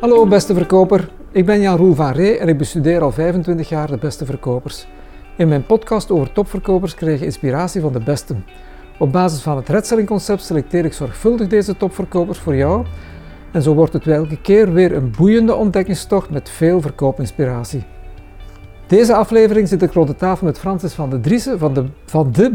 Hallo beste verkoper, ik ben Jan Roel van Ree en ik bestudeer al 25 jaar de beste verkopers. In mijn podcast over topverkopers krijg je inspiratie van de besten. Op basis van het redselling concept selecteer ik zorgvuldig deze topverkopers voor jou en zo wordt het elke keer weer een boeiende ontdekkingstocht met veel verkoopinspiratie. Deze aflevering zit ik rond de tafel met Francis van de Driessen van de, van de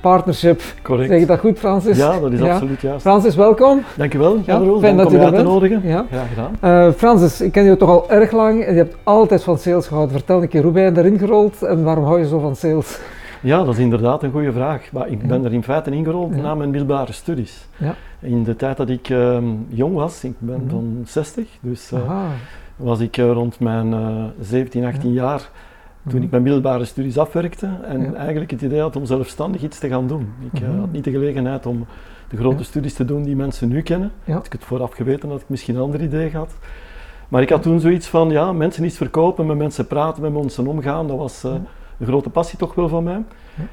Partnership. Correct. Zeg je dat goed, Francis? Ja, dat is absoluut juist. Francis, welkom. Dankjewel, Ja, fijn Dank dat je er bent. nodigen. Ja. Graag gedaan. Eh, Francis, ik ken je toch al erg lang en je hebt altijd van sales gehouden. Vertel een keer, hoe ben je daarin gerold en waarom hou je zo van sales? Ja, dat is inderdaad een goede vraag. Maar ik ben er in feite ingerold Ja. na mijn middelbare studies. Ja. In de tijd dat ik ehm, jong was, ik ben van 60, dus eh, was ik eh, rond mijn eh 17, 18 jaar toen Mhm. ik mijn middelbare studies afwerkte en Ja. eigenlijk het idee had om zelfstandig iets te gaan doen. Ik eh, Mhm. had niet de gelegenheid om de grote Ja. studies te doen die mensen nu kennen. Ja. Had ik het vooraf geweten had ik misschien een ander idee gehad. Maar ik had toen zoiets van, ja, mensen iets verkopen, met mensen praten, met mensen omgaan, dat was eh, Ja. een grote passie toch wel van mij.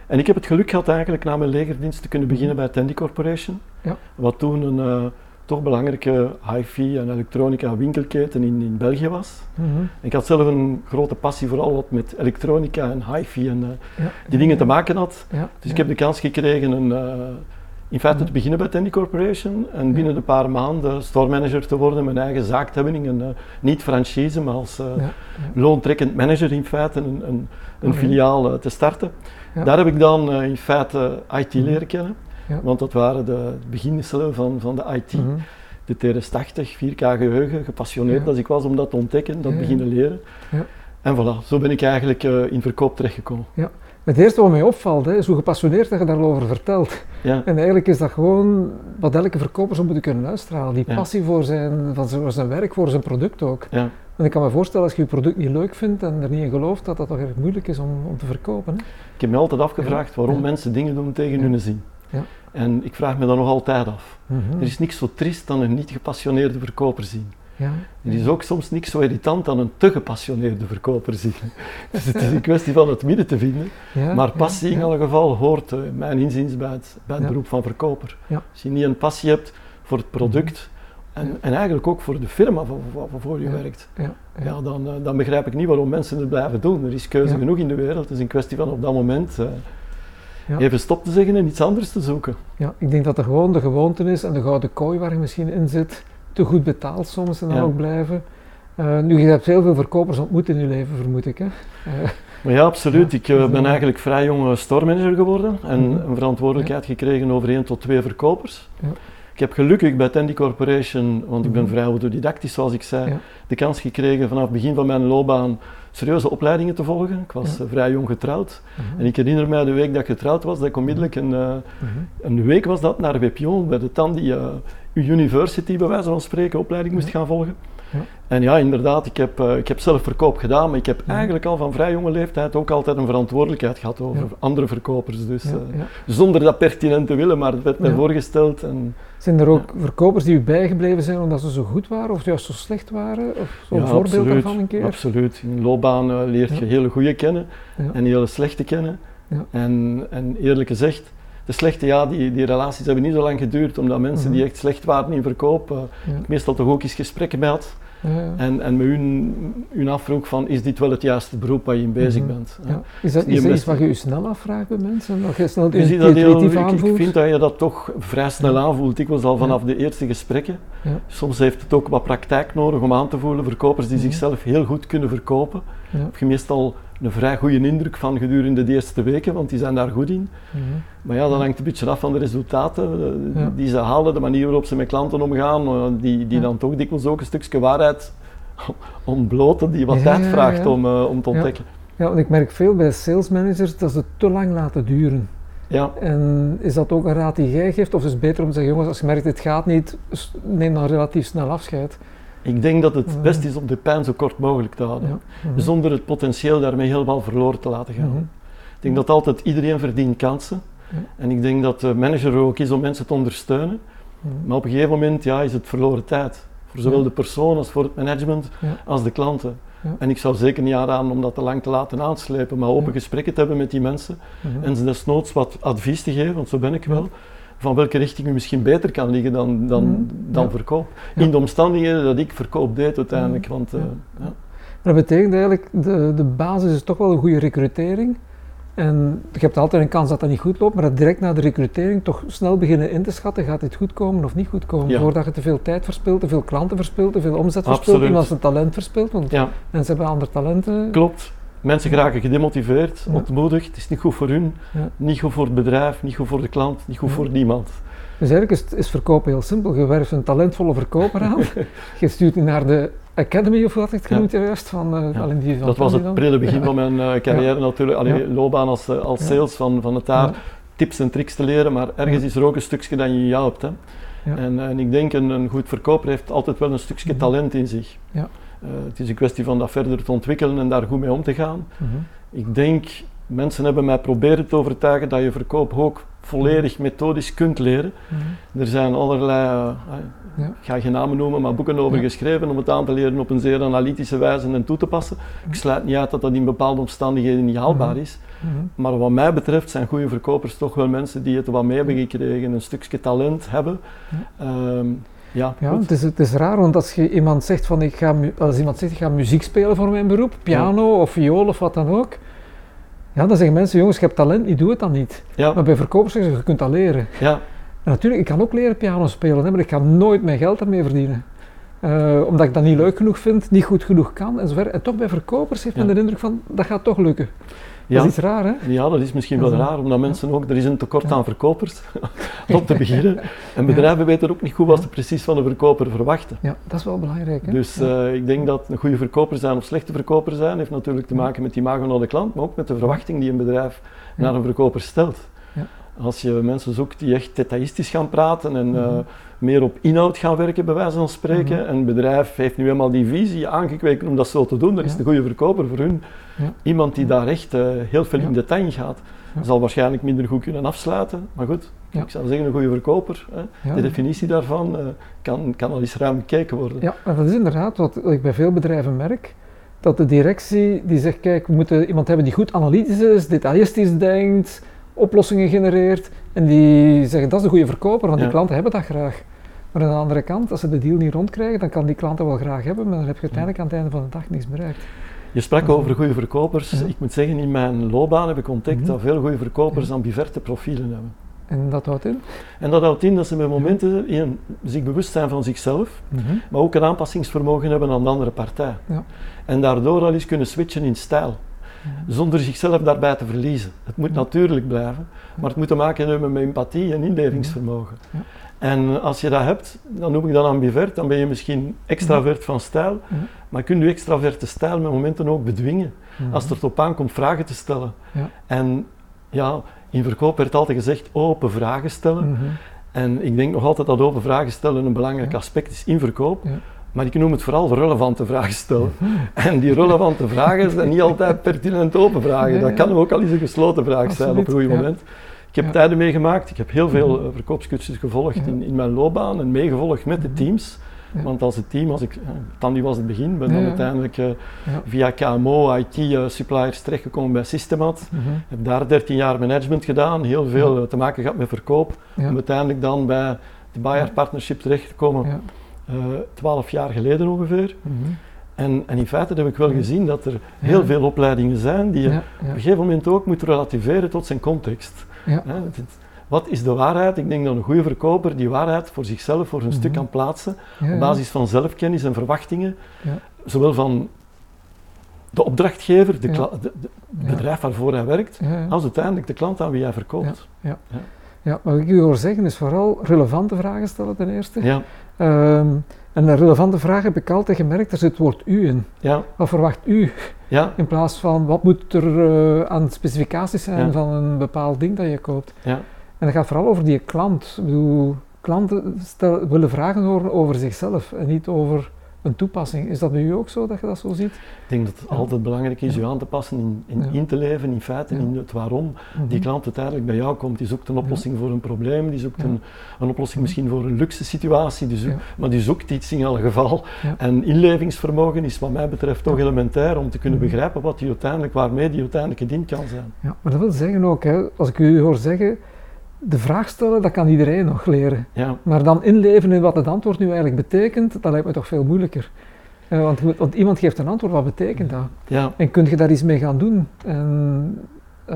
En ik heb het geluk gehad eigenlijk na mijn legerdienst te kunnen beginnen bij Tandy Corporation. Ja. Wat toen een eh, toch belangrijke hi-fi en elektronica winkelketen in, in België was. Mhm. Ik had zelf een grote passie vooral wat met elektronica en hi-fi en eh, Ja. die dingen te maken had. Ja. Dus ik heb de kans gekregen een, eh, in feite te beginnen bij Tandy Corporation en binnen een paar maanden store manager te worden, mijn eigen zaak te hebben, in een, eh, niet franchise, maar als loontrekkend manager in feite een, een, een filiaal te starten. Daar heb ik dan in feite IT Mhm. leren kennen, Ja. want dat waren de beginselen van, van de IT. Mhm. De TRS-80, 4K geheugen, gepassioneerd Ja. als ik was om dat te ontdekken, dat Ja, ja. beginnen leren. Ja. En voilà, zo ben ik eigenlijk eh, in verkoop terechtgekomen. Het eerste wat mij opvalt hè, is hoe gepassioneerd dat je daarover vertelt. Ja. En eigenlijk is dat gewoon wat elke verkoper zou moeten kunnen uitstralen. Die Ja. passie voor zijn, van zijn, werk, voor zijn product ook. Ja. En ik kan me voorstellen, als je je product niet leuk vindt en er niet in gelooft, dat dat toch erg moeilijk is om, om te verkopen. Hè? Ik heb me altijd afgevraagd waarom Ja. mensen dingen doen tegen Ja. hun zin. Ja. En ik vraag me dat nog altijd af. Mhm. Er is niks zo triest dan een niet gepassioneerde verkoper zien. ja. Er is ook soms niks zo irritant dan een te gepassioneerde verkoper zien. Dus het is een kwestie van het midden te vinden. Ja, Maar passie in alle geval hoort, eh, mijn inziens, bij het, bij het Ja. beroep van verkoper. Als je niet een passie hebt voor het product en, en eigenlijk ook voor de firma waar- waar- waarvoor je Ja. werkt, Ja, ja. ja, dan, eh, dan begrijp ik niet waarom mensen het blijven doen. Er is keuze genoeg in de wereld. Het is een kwestie van op dat moment eh, Ja. even stop te zeggen en iets anders te zoeken. Ja, ik denk dat er gewoon de gewoonte is en de gouden kooi waar je misschien in zit, te goed betaald soms en dan Ja. ook blijven. Eh, nu, je hebt heel veel verkopers ontmoet in je leven, vermoed ik. Hè? Eh, Maar ja, absoluut. Ja, ik eh, ben eigenlijk vrij jong store manager geworden en Mhm. een verantwoordelijkheid gekregen over één tot twee verkopers. Ik heb gelukkig bij Tandy Corporation, want ik ben Mhm. vrij autodidactisch zoals ik zei, Ja. de kans gekregen vanaf het begin van mijn loopbaan serieuze opleidingen te volgen. Ik was Ja. eh, vrij jong getrouwd mhm, en ik herinner mij de week dat ik getrouwd was, dat ik onmiddellijk een, eh, mhm. een week was dat naar Wepion bij de Tandy eh, University bij wijze van spreken opleiding moest gaan volgen. Ja. En ja, inderdaad, ik heb, eh, ik heb zelf verkoop gedaan, maar ik heb Ja. eigenlijk al van vrij jonge leeftijd ook altijd een verantwoordelijkheid gehad over Ja. andere verkopers. Dus eh, zonder dat pertinent te willen, maar het werd mij voorgesteld. En, Zijn er ook verkopers die u bijgebleven zijn omdat ze zo goed waren of juist zo slecht waren? Of zo'n voorbeeld absoluut, daarvan een keer? Absoluut. In loopbaan eh, leert je hele goede kennen en hele slechte kennen. Ja. En, en eerlijk gezegd, de slechte, ja, die, die relaties hebben niet zo lang geduurd, omdat mensen Mhm. die echt slecht waren in verkoop, eh, Ja, meestal toch ook eens gesprekken bij had. ja, ja. En, en met hun, hun afvroeg van, is dit wel het juiste beroep waar je in bezig Mhm. bent? Ja. Is dat, Die is dat iets wat je u snel afvraagt bij mensen? Je snel Je ziet dat heel, ik, ik vind dat je dat toch vrij snel aanvoelt. Ik was al vanaf de eerste gesprekken. Soms heeft het ook wat praktijk nodig om aan te voelen. Verkopers die Mhm. zichzelf heel goed kunnen verkopen. Heb je meestal een vrij goede indruk van gedurende de eerste weken, want die zijn daar goed in. Mhm. Maar ja, dat hangt een beetje af van de resultaten eh, Ja. die ze halen, de manier waarop ze met klanten omgaan, eh, die, die Ja. dan toch dikwijls ook een stukje waarheid ontbloten, die wat tijd vraagt om, eh, om te ontdekken. Ja, want ik merk veel bij sales managers dat ze het te lang laten duren. Ja. En is dat ook een raad die jij geeft? Of is het beter om te zeggen, jongens, als je merkt het gaat niet, neem dan relatief snel afscheid? Ik denk dat het best is om de pijn zo kort mogelijk te houden. Ja. Zonder het potentieel daarmee helemaal verloren te laten gaan. Ik denk dat altijd iedereen verdient kansen. Ja. En ik denk dat de manager er ook is om mensen te ondersteunen. Maar op een gegeven moment ja, is het verloren tijd. Voor zowel de persoon als voor het management als de klanten. En ik zou zeker niet aanraden om dat te lang te laten aanslepen, maar open gesprekken te hebben met die mensen en ze desnoods wat advies te geven, want zo ben ik wel. van welke richting u misschien beter kan liggen dan, dan, dan Ja. verkoop. Ja. In de omstandigheden dat ik verkoop deed uiteindelijk. Want, eh, Ja. ja. Dat betekent eigenlijk, de, de basis is toch wel een goede recrutering. En je hebt altijd een kans dat dat niet goed loopt, maar dat direct na de recrutering toch snel beginnen in te schatten, gaat dit goed komen of niet goed komen? Ja. Voordat je te veel tijd verspilt, te veel klanten verspilt, te veel omzet verspilt, en als ze talent verspilt, want ja, mensen hebben andere talenten. klopt. Mensen geraken gedemotiveerd, Ja. ontmoedigd. Het is niet goed voor hun, niet goed voor het bedrijf, niet goed voor de klant, niet goed voor niemand. Dus eigenlijk is, is verkopen heel simpel. Je werft een talentvolle verkoper aan, je stuurt die naar de academy, of wat ik het genoemd juist, van, eh, Ja. alleen die Dat was het prille begin van mijn eh, carrière natuurlijk. Allee, Ja. loopbaan als, eh, als sales van, van het daar. Tips en tricks te leren, maar ergens is er ook een stukje dat je je helpt. Hè. Ja. En, en ik denk een, een goed verkoper heeft altijd wel een stukje Mhm. talent in zich. Ja. Eh, het is een kwestie van dat verder te ontwikkelen en daar goed mee om te gaan. Mhm. Ik denk, mensen hebben mij proberen te overtuigen dat je verkoop ook volledig methodisch kunt leren. Mhm. Er zijn allerlei, eh, Ja. ik ga geen namen noemen, maar boeken over geschreven om het aan te leren op een zeer analytische wijze en toe te passen. Ik sluit niet uit dat dat in bepaalde omstandigheden niet haalbaar Mhm. is. Mhm. Maar wat mij betreft zijn goede verkopers toch wel mensen die het wat mee hebben gekregen, een stukje talent hebben. Ehm, ja, Ja, goed. het is, het is raar, want als je iemand zegt van ik ga, als iemand zegt ik ga muziek spelen voor mijn beroep, piano of viool of wat dan ook, ja, dan zeggen mensen jongens, je hebt talent, niet doe het dan niet. ja, Maar bij verkopers zeggen ze, je kunt dat leren. ja, En natuurlijk, ik kan ook leren piano spelen, hè, maar ik ga nooit mijn geld daarmee verdienen. Eh, omdat ik dat niet leuk genoeg vind, niet goed genoeg kan en zo verder. En toch bij verkopers heeft men Ja. de indruk van, dat gaat toch lukken. ja. Dat is iets raar, hè? Ja, dat is misschien wel raar, omdat mensen ook, er is een tekort Ja. aan verkopers, om te beginnen. En bedrijven weten ook niet goed wat ze precies van een verkoper verwachten. Ja, dat is wel belangrijk, hè? Dus eh, ik denk dat een goede verkoper zijn of slechte verkoper zijn, heeft natuurlijk te maken met die imago naar de klant, maar ook met de verwachting die een bedrijf naar een verkoper stelt. Ja. Als je mensen zoekt die echt detailistisch gaan praten en eh, Mhm. Meer op inhoud gaan werken, bij wijze van spreken, Mhm. en een bedrijf heeft nu eenmaal die visie aangekweekt om dat zo te doen, dan is Ja. een goede verkoper voor hun. Ja. Iemand die daar echt eh, heel veel in detail gaat, zal waarschijnlijk minder goed kunnen afsluiten. Maar goed, ik zou zeggen een goede verkoper. Hè. De definitie daarvan eh, kan, kan al eens ruim bekeken worden. Ja, maar dat is inderdaad wat ik bij veel bedrijven merk. Dat de directie die zegt, kijk, we moeten iemand hebben die goed analytisch is, detailistisch denkt, oplossingen genereert. En die zeggen, dat is de goede verkoper, want die klanten hebben dat graag. Maar aan de andere kant, als ze de deal niet rondkrijgen, dan kan die klant dat wel graag hebben, maar dan heb je uiteindelijk aan het einde van de dag niks bereikt. Je sprak over goede verkopers. Ja. Ik moet zeggen, in mijn loopbaan heb ik ontdekt Mhm. dat veel goede verkopers Ja. ambiverte profielen hebben. En dat houdt in? En dat houdt in dat ze met momenten in, zich bewust zijn van zichzelf, Mhm. maar ook een aanpassingsvermogen hebben aan de andere partij. Ja. En daardoor al eens kunnen switchen in stijl. Zonder zichzelf daarbij te verliezen. Het moet natuurlijk blijven, maar het moet te maken hebben met empathie en inlevingsvermogen. Ja. En als je dat hebt, dan noem ik dat ambivert, dan ben je misschien extravert van stijl, maar kun je extraverte stijl met momenten ook bedwingen. Als het erop aankomt vragen te stellen. Ja. En ja, in verkoop werd altijd gezegd open vragen stellen. Mhm. En ik denk nog altijd dat open vragen stellen een belangrijk aspect is in verkoop. Maar ik noem het vooral relevante vragen stellen. En die relevante vragen zijn niet altijd pertinent open vragen. Dat kan ook al eens een gesloten vraag zijn op een goed moment. Ik heb tijden meegemaakt, ik heb heel veel Mhm. eh, verkoopscursussen gevolgd in, in mijn loopbaan en meegevolgd met de Mhm. teams. Ja. Want als het team, als ik, eh, Tandy was het begin, ben dan ja. uiteindelijk eh, via KMO, IT-suppliers terechtgekomen bij Systemat. Mhm. heb daar 13 jaar management gedaan, heel veel eh, te maken gehad met verkoop. Om uiteindelijk dan bij de Bayer. Partnership terecht te komen, Eh, 12 jaar geleden ongeveer. Mhm. En, en in feite heb ik wel gezien dat er heel Ja. veel opleidingen zijn die je Ja. op een gegeven moment ook moet relativeren tot zijn context. Wat is de waarheid? Ik denk dat een goede verkoper die waarheid voor zichzelf voor een Mhm. stuk kan plaatsen op basis van zelfkennis en verwachtingen, zowel van de opdrachtgever, het bedrijf waarvoor hij werkt, als uiteindelijk de klant aan wie hij verkoopt. Ja, wat ik u hoor zeggen is vooral relevante vragen stellen ten eerste. Ja, Ehm, en een relevante vraag heb ik altijd gemerkt, er zit het woord u in. ja, Wat verwacht u? ja, In plaats van wat moet er eh, aan specificaties zijn Ja. van een bepaald ding dat je koopt. ja. En dat gaat vooral over die klant. Ik bedoel, klanten stel- willen vragen horen over zichzelf en niet over een toepassing. Is dat bij u ook zo, dat je dat zo ziet? Ik denk dat het altijd belangrijk is je aan te passen in, in, in te leven, in feite, in het waarom die Mhm. klant uiteindelijk bij jou komt. Die zoekt een oplossing voor een probleem, die zoekt een, een oplossing misschien voor een luxe situatie, die zoekt- maar die zoekt iets in elk geval. En inlevingsvermogen is wat mij betreft toch elementair om te kunnen Mhm. begrijpen wat die uiteindelijk, waarmee die uiteindelijk gediend kan zijn. Ja, maar dat wil zeggen ook, hè, als ik u hoor zeggen, de vraag stellen, dat kan iedereen nog leren. Ja. Maar dan inleven in wat het antwoord nu eigenlijk betekent, dat lijkt me toch veel moeilijker. Eh, want, want, iemand geeft een antwoord, wat betekent dat? Ja. En kun je daar iets mee gaan doen? En uh,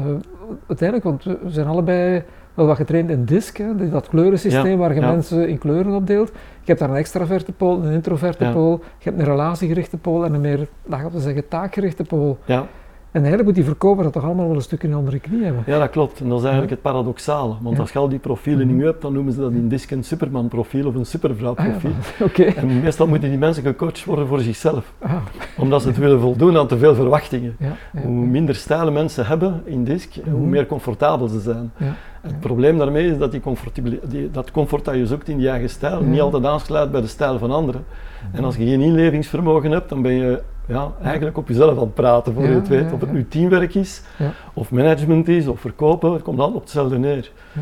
uiteindelijk, want we zijn allebei wel wat getraind in DISC, hè, dat kleurensysteem ja, waar je ja. mensen in kleuren opdeelt. Je hebt daar een extraverte pool, een introverte pool, je hebt een relatiegerichte pool en een meer, laten we zeggen, taakgerichte pool. Ja. En eigenlijk moet die verkoper dat toch allemaal wel een stuk in een andere knie hebben. ja, dat klopt. En dat is eigenlijk het paradoxale. Want Ja. als je al die profielen Mhm. je hebt, dan noemen ze dat in DISC een superman profiel of een supervrouw Ah, ja. En meestal moeten die mensen gecoacht worden voor zichzelf. Ah, Omdat ze het willen voldoen aan te veel verwachtingen. Hoe minder stijlen mensen hebben in DISC, hoe Mhm. meer comfortabel ze zijn. ja. Het probleem daarmee is dat die die, dat comfort dat je zoekt in die eigen stijl niet altijd aansluit bij de stijl van anderen. En als je geen inlevingsvermogen hebt, dan ben je ja, eigenlijk op jezelf aan het praten voor je het weet. Of het nu teamwerk is, of management is, of verkopen, het komt altijd op hetzelfde neer. Ja.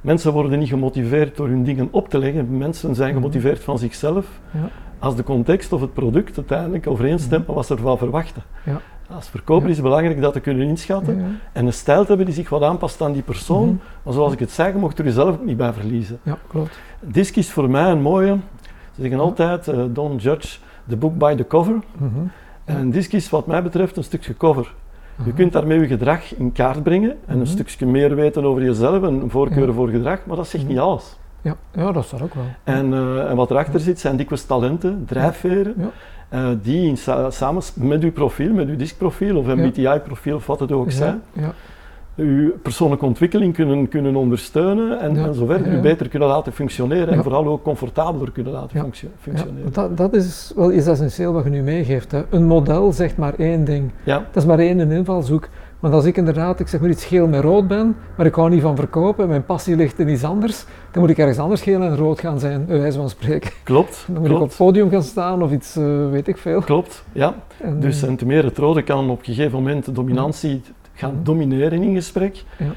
Mensen worden niet gemotiveerd door hun dingen op te leggen, mensen zijn Mhm. gemotiveerd van zichzelf. Ja. Als de context of het product uiteindelijk overeenstemt met wat ze ervan verwachten. Ja. Als verkoper is het belangrijk dat te kunnen inschatten en een stijl te hebben die zich wat aanpast aan die persoon. Mhm. Maar zoals ik het zei, je mocht er jezelf ook niet bij verliezen. Ja, klopt. Disc is voor mij een mooie. Ze zeggen altijd, eh, don't judge the book by the cover. Mhm. En disc is wat mij betreft een stukje cover. Je kunt daarmee je gedrag in kaart brengen en een Mhm. stukje meer weten over jezelf en een voorkeur Ja. voor gedrag, maar dat zegt Mhm. niet alles. Ja, ja, dat staat ook wel. En, eh, en wat erachter zit zijn dikwijls talenten, drijfveren, Ja. eh, die in sa- samen met uw profiel, met uw disc-profiel of MBTI-profiel of wat het ook zijn, ja. Uw persoonlijke ontwikkeling kunnen, kunnen ondersteunen en, Ja, en zover ja, u beter kunnen laten functioneren en vooral ook comfortabeler kunnen laten functio- functioneren. dat, dat is wel iets essentieel wat je nu meegeeft. Hè. Een model zegt maar één ding. Ja, Dat is maar één een invalshoek. Want als ik inderdaad, ik zeg maar iets geel met rood ben, maar ik hou niet van verkopen, mijn passie ligt in iets anders, dan moet ik ergens anders geel en rood gaan zijn, bij wijze van spreken. klopt. Dan moet ik op het podium gaan staan of iets, eh, weet ik veel. Klopt, ja. En, Dus eh, en te meer het rode kan op een gegeven moment de dominantie gaan domineren in gesprek. Ja.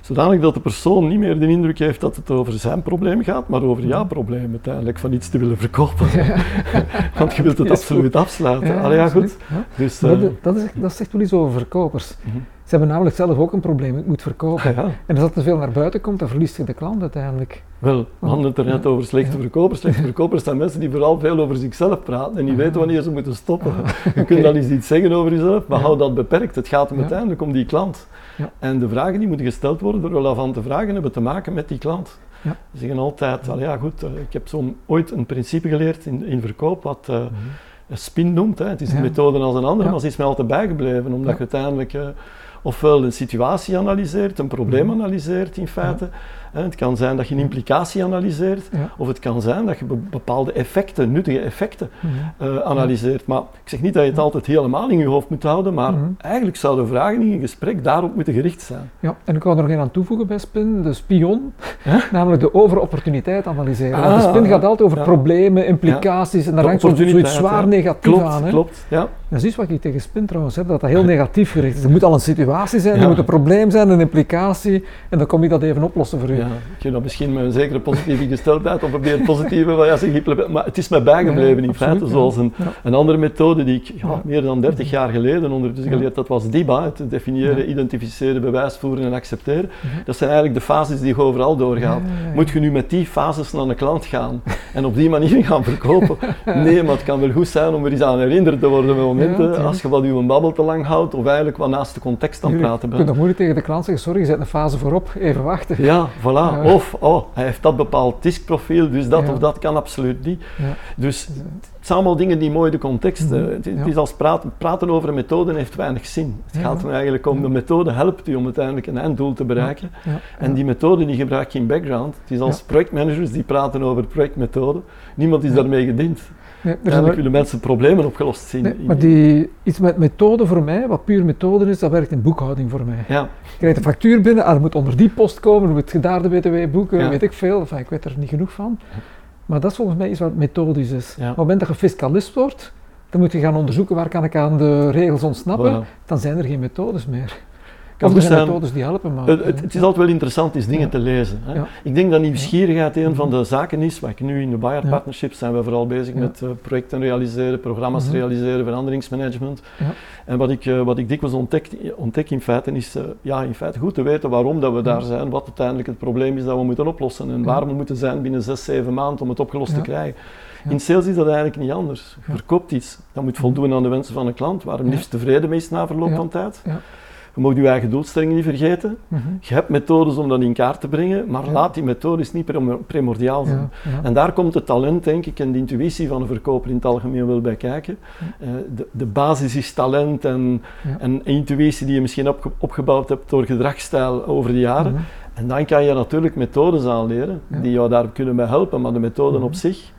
Zodanig dat de persoon niet meer de indruk heeft dat het over zijn probleem gaat, maar over jouw probleem uiteindelijk van iets te willen verkopen. ja, Want je wilt het absoluut afsluiten. ja, Allee, ja, goed. Dus, Maar eh, Dat, dat, is, dat zegt wel iets over verkopers. mhm. Ze hebben namelijk zelf ook een probleem, ik moet verkopen. ja. En als dat te veel naar buiten komt, dan verliest je de klant uiteindelijk. Wel, we hadden het er net over slechte Ja. verkopers. Slechte verkopers zijn mensen die vooral veel over zichzelf praten en niet Aha. weten wanneer ze moeten stoppen. Je kunt dan eens iets zeggen over jezelf, maar hou dat beperkt. Het gaat Ja. uiteindelijk om die klant. Ja. En de vragen die moeten gesteld worden door relevante vragen hebben te maken met die klant. Ja. Ze zeggen altijd, "Allee, ja goed, eh, ik heb zo'n ooit een principe geleerd in, in verkoop wat een spin noemt. Hè. Het is een Ja. methode als een andere, Ja. maar ze is mij altijd bijgebleven, omdat je uiteindelijk eh, ofwel een situatie analyseert, een probleem Mhm. analyseert in feite. Het kan zijn dat je een implicatie analyseert, Ja. of het kan zijn dat je be- bepaalde effecten, nuttige effecten, Mhm. eh, analyseert. Maar ik zeg niet dat je het altijd helemaal in je hoofd moet houden, maar Mhm. eigenlijk zouden vragen in een gesprek daarop moeten gericht zijn. Ja, en ik wou er nog één aan toevoegen bij Spin, de spion, Huh? namelijk de overopportuniteit analyseren. Want de Ah, spin gaat altijd over problemen, implicaties en daar hangt zoiets zwaar negatief Klopt, aan. Hè? klopt. Ja. Dat is iets wat ik tegen Spin trouwens heb, dat dat heel negatief gericht is. Er moet al een situatie zijn, er moet een probleem zijn, een implicatie en dan kom ik dat even oplossen voor u. Ja, ik heb dat misschien met een zekere positieve gesteldheid of probeer positieve, maar, ja, zeg, ik- maar het is mij bijgebleven in feite, zoals een, een andere methode die ik ja, meer dan 30 jaar geleden ondertussen geleerd, dat was DIBA, het definiëren, identificeren, bewijsvoeren en accepteren. Dat zijn eigenlijk de fases die je overal doorgaat. Moet je nu met die fases naar een klant gaan en op die manier gaan verkopen? Nee, maar het kan wel goed zijn om er eens aan herinnerd te worden bij momenten, als je wat je babbel te lang houdt of eigenlijk wat naast de context aan praten Je bent. kunt nog moeilijk tegen de klant zeggen, sorry, je zet een fase voorop, even wachten. Ja, voilà. Ja. Of, oh, hij heeft dat bepaald diskprofiel, dus dat Ja. of dat kan absoluut niet. Dus het zijn allemaal dingen die mooi de context... eh, Mhm. het, het is als praten, praten over een methode heeft weinig zin. Het gaat er eigenlijk om, de methode helpt u om uiteindelijk een einddoel te bereiken. En die methode die gebruik je in background. Het is als projectmanagers die praten over projectmethode. Niemand is daarmee gediend. Nee, wel- willen mensen problemen opgelost zien. nee, maar die, iets met methode voor mij, wat puur methode is, dat werkt in boekhouding voor mij. Ja, Je krijgt een factuur binnen, ah, er moet onder die post komen, dan moet je daar de BTW boeken, Ja. weet ik veel. Enfin, ik weet er niet genoeg van. Maar dat is volgens mij iets wat methodisch is. Ja. Op het moment dat je fiscalist wordt, dan moet je gaan onderzoeken waar kan ik aan de regels ontsnappen. voilà. Dan zijn er geen methodes meer. Kan Of goed zijn zijn. methodes die helpen, maar... Het, het, het is altijd wel interessant is dingen Ja. te lezen. Hè. Ja. Ik denk dat nieuwsgierigheid een van de zaken is, wat ik nu in de Bayard Ja. Partnerships zijn we vooral bezig met eh, projecten realiseren, programma's Mhm. realiseren, veranderingsmanagement. Ja. En wat ik, eh, wat ik dikwijls ontdek, ontdek in feite is eh, ja, in feite goed te weten waarom dat we daar zijn, wat uiteindelijk het probleem is dat we moeten oplossen en waar we moeten zijn binnen zes, zeven maanden om het opgelost te krijgen. Ja. In sales is dat eigenlijk niet anders. Je verkoopt iets, dat moet voldoen aan de wensen van een klant, waar hem liefst tevreden mee is na verloop van tijd. Ja. Je mag je eigen doelstellingen niet vergeten. Mhm. Je hebt methodes om dat in kaart te brengen, maar Ja. laat die methodes niet primo- primordiaal zijn. Ja, ja. En daar komt het talent, denk ik, en de intuïtie van een verkoper in het algemeen wel bij kijken. Eh, de, de basis is talent en, intuïtie die je misschien opge- opgebouwd hebt door gedragsstijl over de jaren. Mhm. En dan kan je natuurlijk methodes aanleren die jou daar kunnen bij helpen, maar de methoden Mhm. op zich.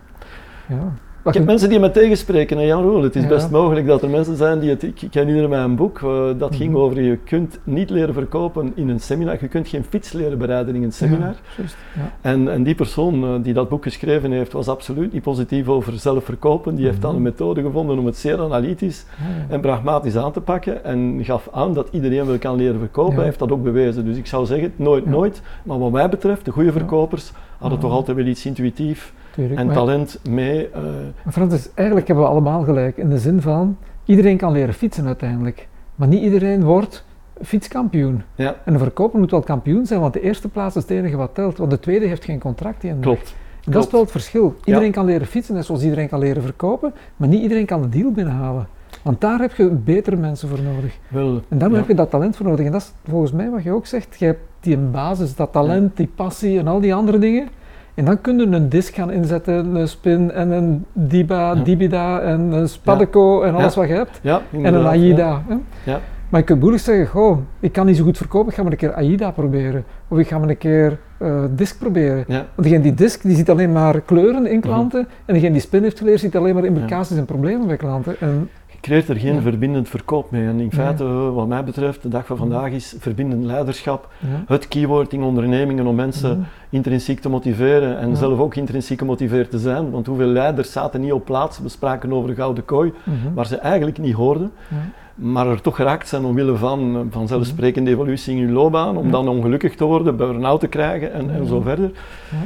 Ik heb mensen die me tegenspreken, en Jan Roel, het is Ja. best mogelijk dat er mensen zijn die het... Ik, ik herinner mij een boek, eh, dat ging Mhm. over je kunt niet leren verkopen in een seminar, je kunt geen fiets leren bereiden in een seminar. Ja. En, en die persoon eh, die dat boek geschreven heeft, was absoluut niet positief over zelfverkopen. Die heeft dan een Mhm. methode gevonden om het zeer analytisch en pragmatisch aan te pakken en gaf aan dat iedereen wel kan leren verkopen. Hij heeft dat ook bewezen. Dus ik zou zeggen, nooit, nooit. Maar wat mij betreft, de goede verkopers hadden toch altijd wel iets intuïtief Tuurlijk, en talent mee. eh, Maar Francis, eigenlijk hebben we allemaal gelijk in de zin van iedereen kan leren fietsen uiteindelijk, maar niet iedereen wordt fietskampioen. ja, En een verkoper moet wel kampioen zijn, want de eerste plaats is het enige wat telt, want de tweede heeft geen contract die klopt. En dat is wel het verschil. Iedereen kan leren fietsen, net zoals iedereen kan leren verkopen, maar niet iedereen kan de deal binnenhalen. Want daar heb je betere mensen voor nodig. Wel, En daar ja. heb je dat talent voor nodig. En dat is volgens mij wat je ook zegt. Je hebt die basis, dat talent, die passie en al die andere dingen. En dan kun je een disc gaan inzetten, een spin en een diba, Ja. dibida en een spadeko en alles Ja. wat je hebt. En een AIDA. hè. Ja. Maar je kunt moeilijk zeggen, goh, ik kan niet zo goed verkopen, ik ga maar een keer AIDA proberen. Of ik ga maar een keer eh disc proberen. Want degene die disc, die ziet alleen maar kleuren in klanten. En degene die spin heeft geleerd, ziet alleen maar implicaties en problemen bij klanten. En, creëert er geen Ja. verbindend verkoop mee. En in feite, wat mij betreft, de dag van vandaag is verbindend leiderschap het keyword in ondernemingen om mensen intrinsiek te motiveren en zelf ook intrinsiek gemotiveerd te zijn. Want hoeveel leiders zaten niet op plaats, we spraken over gouden kooi, Mhm. waar ze eigenlijk niet hoorden. Maar er toch geraakt zijn omwille van eh, vanzelfsprekende evolutie in hun loopbaan, om Ja. dan ongelukkig te worden, burn-out te krijgen en, en zo verder. Ja.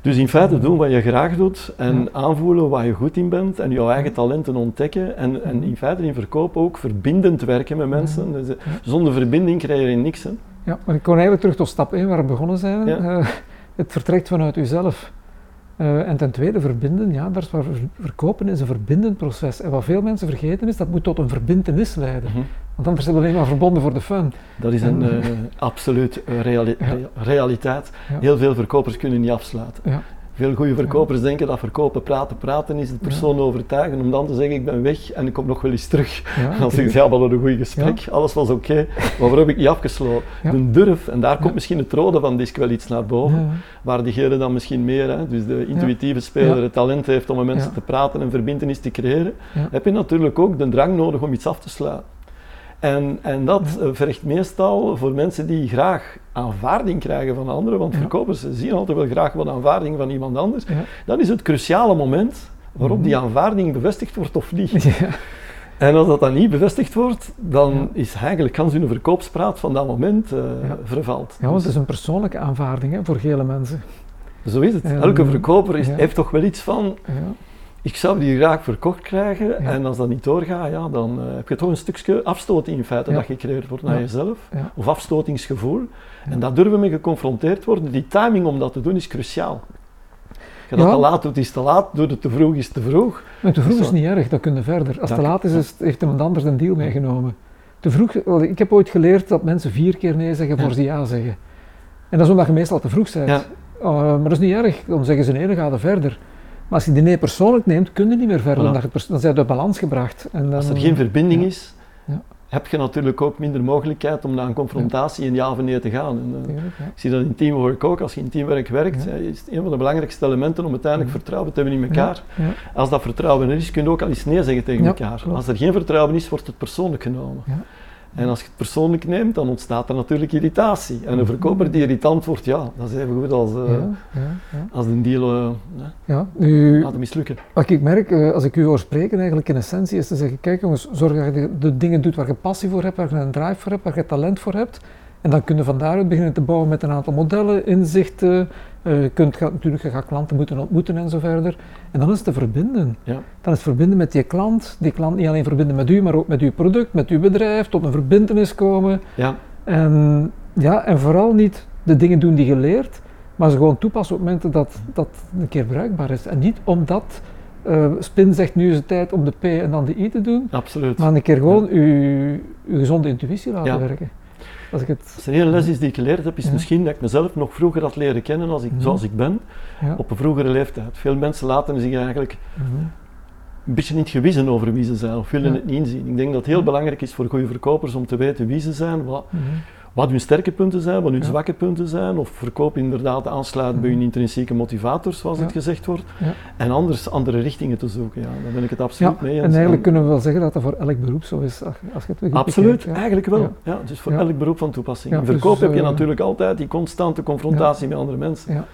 Dus in feite doen wat je graag doet en aanvoelen waar je goed in bent en jouw eigen talenten ontdekken en, en in feite in verkoop ook verbindend werken met mensen. Dus, eh, zonder verbinding krijg je niks. Hè. Ja, maar ik kom eigenlijk terug tot stap 1 waar we begonnen zijn. Ja. Eh, het vertrekt vanuit uzelf. Eh, en ten tweede, verbinden, ja, daar is waar ver- verkopen is een verbindend proces. En wat veel mensen vergeten is, dat moet tot een verbintenis leiden. Mhm. Want anders zijn we alleen maar verbonden voor de fun. Dat is een eh, absoluut eh, reali- Ja. rea- realiteit. Ja. Heel veel verkopers kunnen niet afsluiten. Ja. Veel goede verkopers denken dat verkopen, praten, praten is. De persoon overtuigen om dan te zeggen ik ben weg en ik kom nog wel eens terug. Ja, En dan zeg je ja, hadden een goed gesprek, alles was oké, maar waarom heb ik niet afgesloten? De durf, en daar komt misschien het rode van disc wel iets naar boven, waar diegene dan misschien meer, hè, dus de intuïtieve speler, het talent heeft om met mensen te praten en verbindenis te creëren, heb je natuurlijk ook de drang nodig om iets af te sluiten. En, en dat eh, vergt meestal voor mensen die graag aanvaarding krijgen van anderen, want Ja. verkopers zien altijd wel graag wat aanvaarding van iemand anders, Ja. dan is het cruciale moment waarop Mhm. die aanvaarding bevestigd wordt of niet. Ja. En als dat dan niet bevestigd wordt, dan is eigenlijk kans hun verkoopspraat van dat moment Ja. vervalt. ja, want het is een persoonlijke aanvaarding hè, voor gele mensen. Zo is het. Elke verkoper is, heeft toch wel iets van, Ja. Ik zou die graag verkocht krijgen, Ja. en als dat niet doorgaat, ja, dan eh, heb je toch een stukje afstoting in feite Ja. dat gecreëerd wordt naar Ja. jezelf, of afstotingsgevoel. En daar durven we mee geconfronteerd worden. Die timing om dat te doen is cruciaal. Als je dat te laat doet, is te laat. Doe het te vroeg, is te vroeg. Maar te vroeg is niet erg, dat kun je verder. Als het te laat is, heeft iemand anders een deal meegenomen. Te vroeg, ik heb ooit geleerd dat mensen vier keer nee zeggen voor ze ja zeggen. En dat is omdat je meestal te vroeg bent. Uh, maar dat is niet erg, dan zeggen ze nee, dan ga je verder. Maar als je die nee persoonlijk neemt, kun je niet meer verder, Voilà. pers- dan zijn je uit balans gebracht. En dan, Als er geen verbinding ja. is, Ja. heb je natuurlijk ook minder mogelijkheid om naar een confrontatie in ja of nee te gaan. En, eh, Tuurlijk, ik zie dat in teamwork ook. Als je in teamwerk werkt, eh, is het een van de belangrijkste elementen om uiteindelijk vertrouwen te hebben in elkaar. Als dat vertrouwen er is, kun je ook al eens nee zeggen tegen elkaar. Als er geen vertrouwen is, wordt het persoonlijk genomen. En als je het persoonlijk neemt, dan ontstaat er natuurlijk irritatie. En een verkoper die irritant wordt, ja, dat is even goed als, eh, Ja, ja, ja. als een deal Ja, nu, laten mislukken. wat ik merk, eh, als ik u hoor spreken, eigenlijk in essentie is te zeggen, kijk jongens, zorg dat je de, de dingen doet waar je passie voor hebt, waar je een drive voor hebt, waar je talent voor hebt. En dan kun je van daaruit beginnen te bouwen met een aantal modellen, inzichten. Uh, je kunt gaat, natuurlijk je gaat klanten moeten ontmoeten en zo verder. En dan is het te verbinden. Ja. Dan is het verbinden met die klant. Die klant niet alleen verbinden met u, maar ook met uw product, met uw bedrijf, tot een verbindenis komen. Ja. En, ja, en vooral niet de dingen doen die je leert, maar ze gewoon toepassen op momenten dat dat een keer bruikbaar is. En niet omdat uh, Spin zegt nu is het tijd om de P en dan de I te doen. Absoluut. Maar een keer gewoon ja. uw, uw gezonde intuïtie laten werken. Als ik het... Als er één les is die ik geleerd heb, is misschien dat ik mezelf nog vroeger had leren kennen als ik, mhm. zoals ik ben, op een vroegere leeftijd. Veel mensen laten zich eigenlijk mhm. een beetje niet gewissen over wie ze zijn of willen het niet inzien. Ik denk dat het heel belangrijk is voor goede verkopers om te weten wie ze zijn, wat, mhm wat hun sterke punten zijn, wat hun zwakke punten zijn, of verkoop inderdaad aansluit bij hun mhm. intrinsieke motivators, zoals het gezegd wordt, en anders andere richtingen te zoeken. Ja, daar ben ik het absoluut mee eens. En eigenlijk kunnen we wel zeggen dat dat voor elk beroep zo is, als je het Absoluut, eigenlijk wel. Ja. dus voor elk beroep van toepassing. In dus, verkoop heb je eh, natuurlijk altijd die constante confrontatie met andere mensen.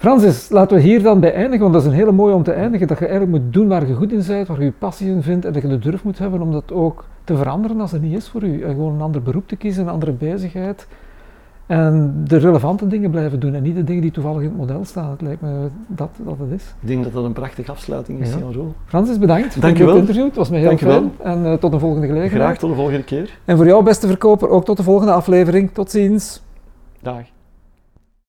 Francis, laten we hier dan bij eindigen, want dat is een hele mooie om te eindigen, dat je eigenlijk moet doen waar je goed in bent, waar je je passie in vindt en dat je de durf moet hebben om dat ook te veranderen als het niet is voor u. En gewoon een ander beroep te kiezen, een andere bezigheid. En de relevante dingen blijven doen en niet de dingen die toevallig in het model staan. Het lijkt me dat, dat het is. Ik denk dat dat een prachtige afsluiting is, ja. Jan Francis, bedankt Dank voor het interview. Het was me heel fijn. En uh, tot een volgende gelegenheid. Graag tot de volgende keer. En voor jou, beste verkoper, ook tot de volgende aflevering. Tot ziens. Dag.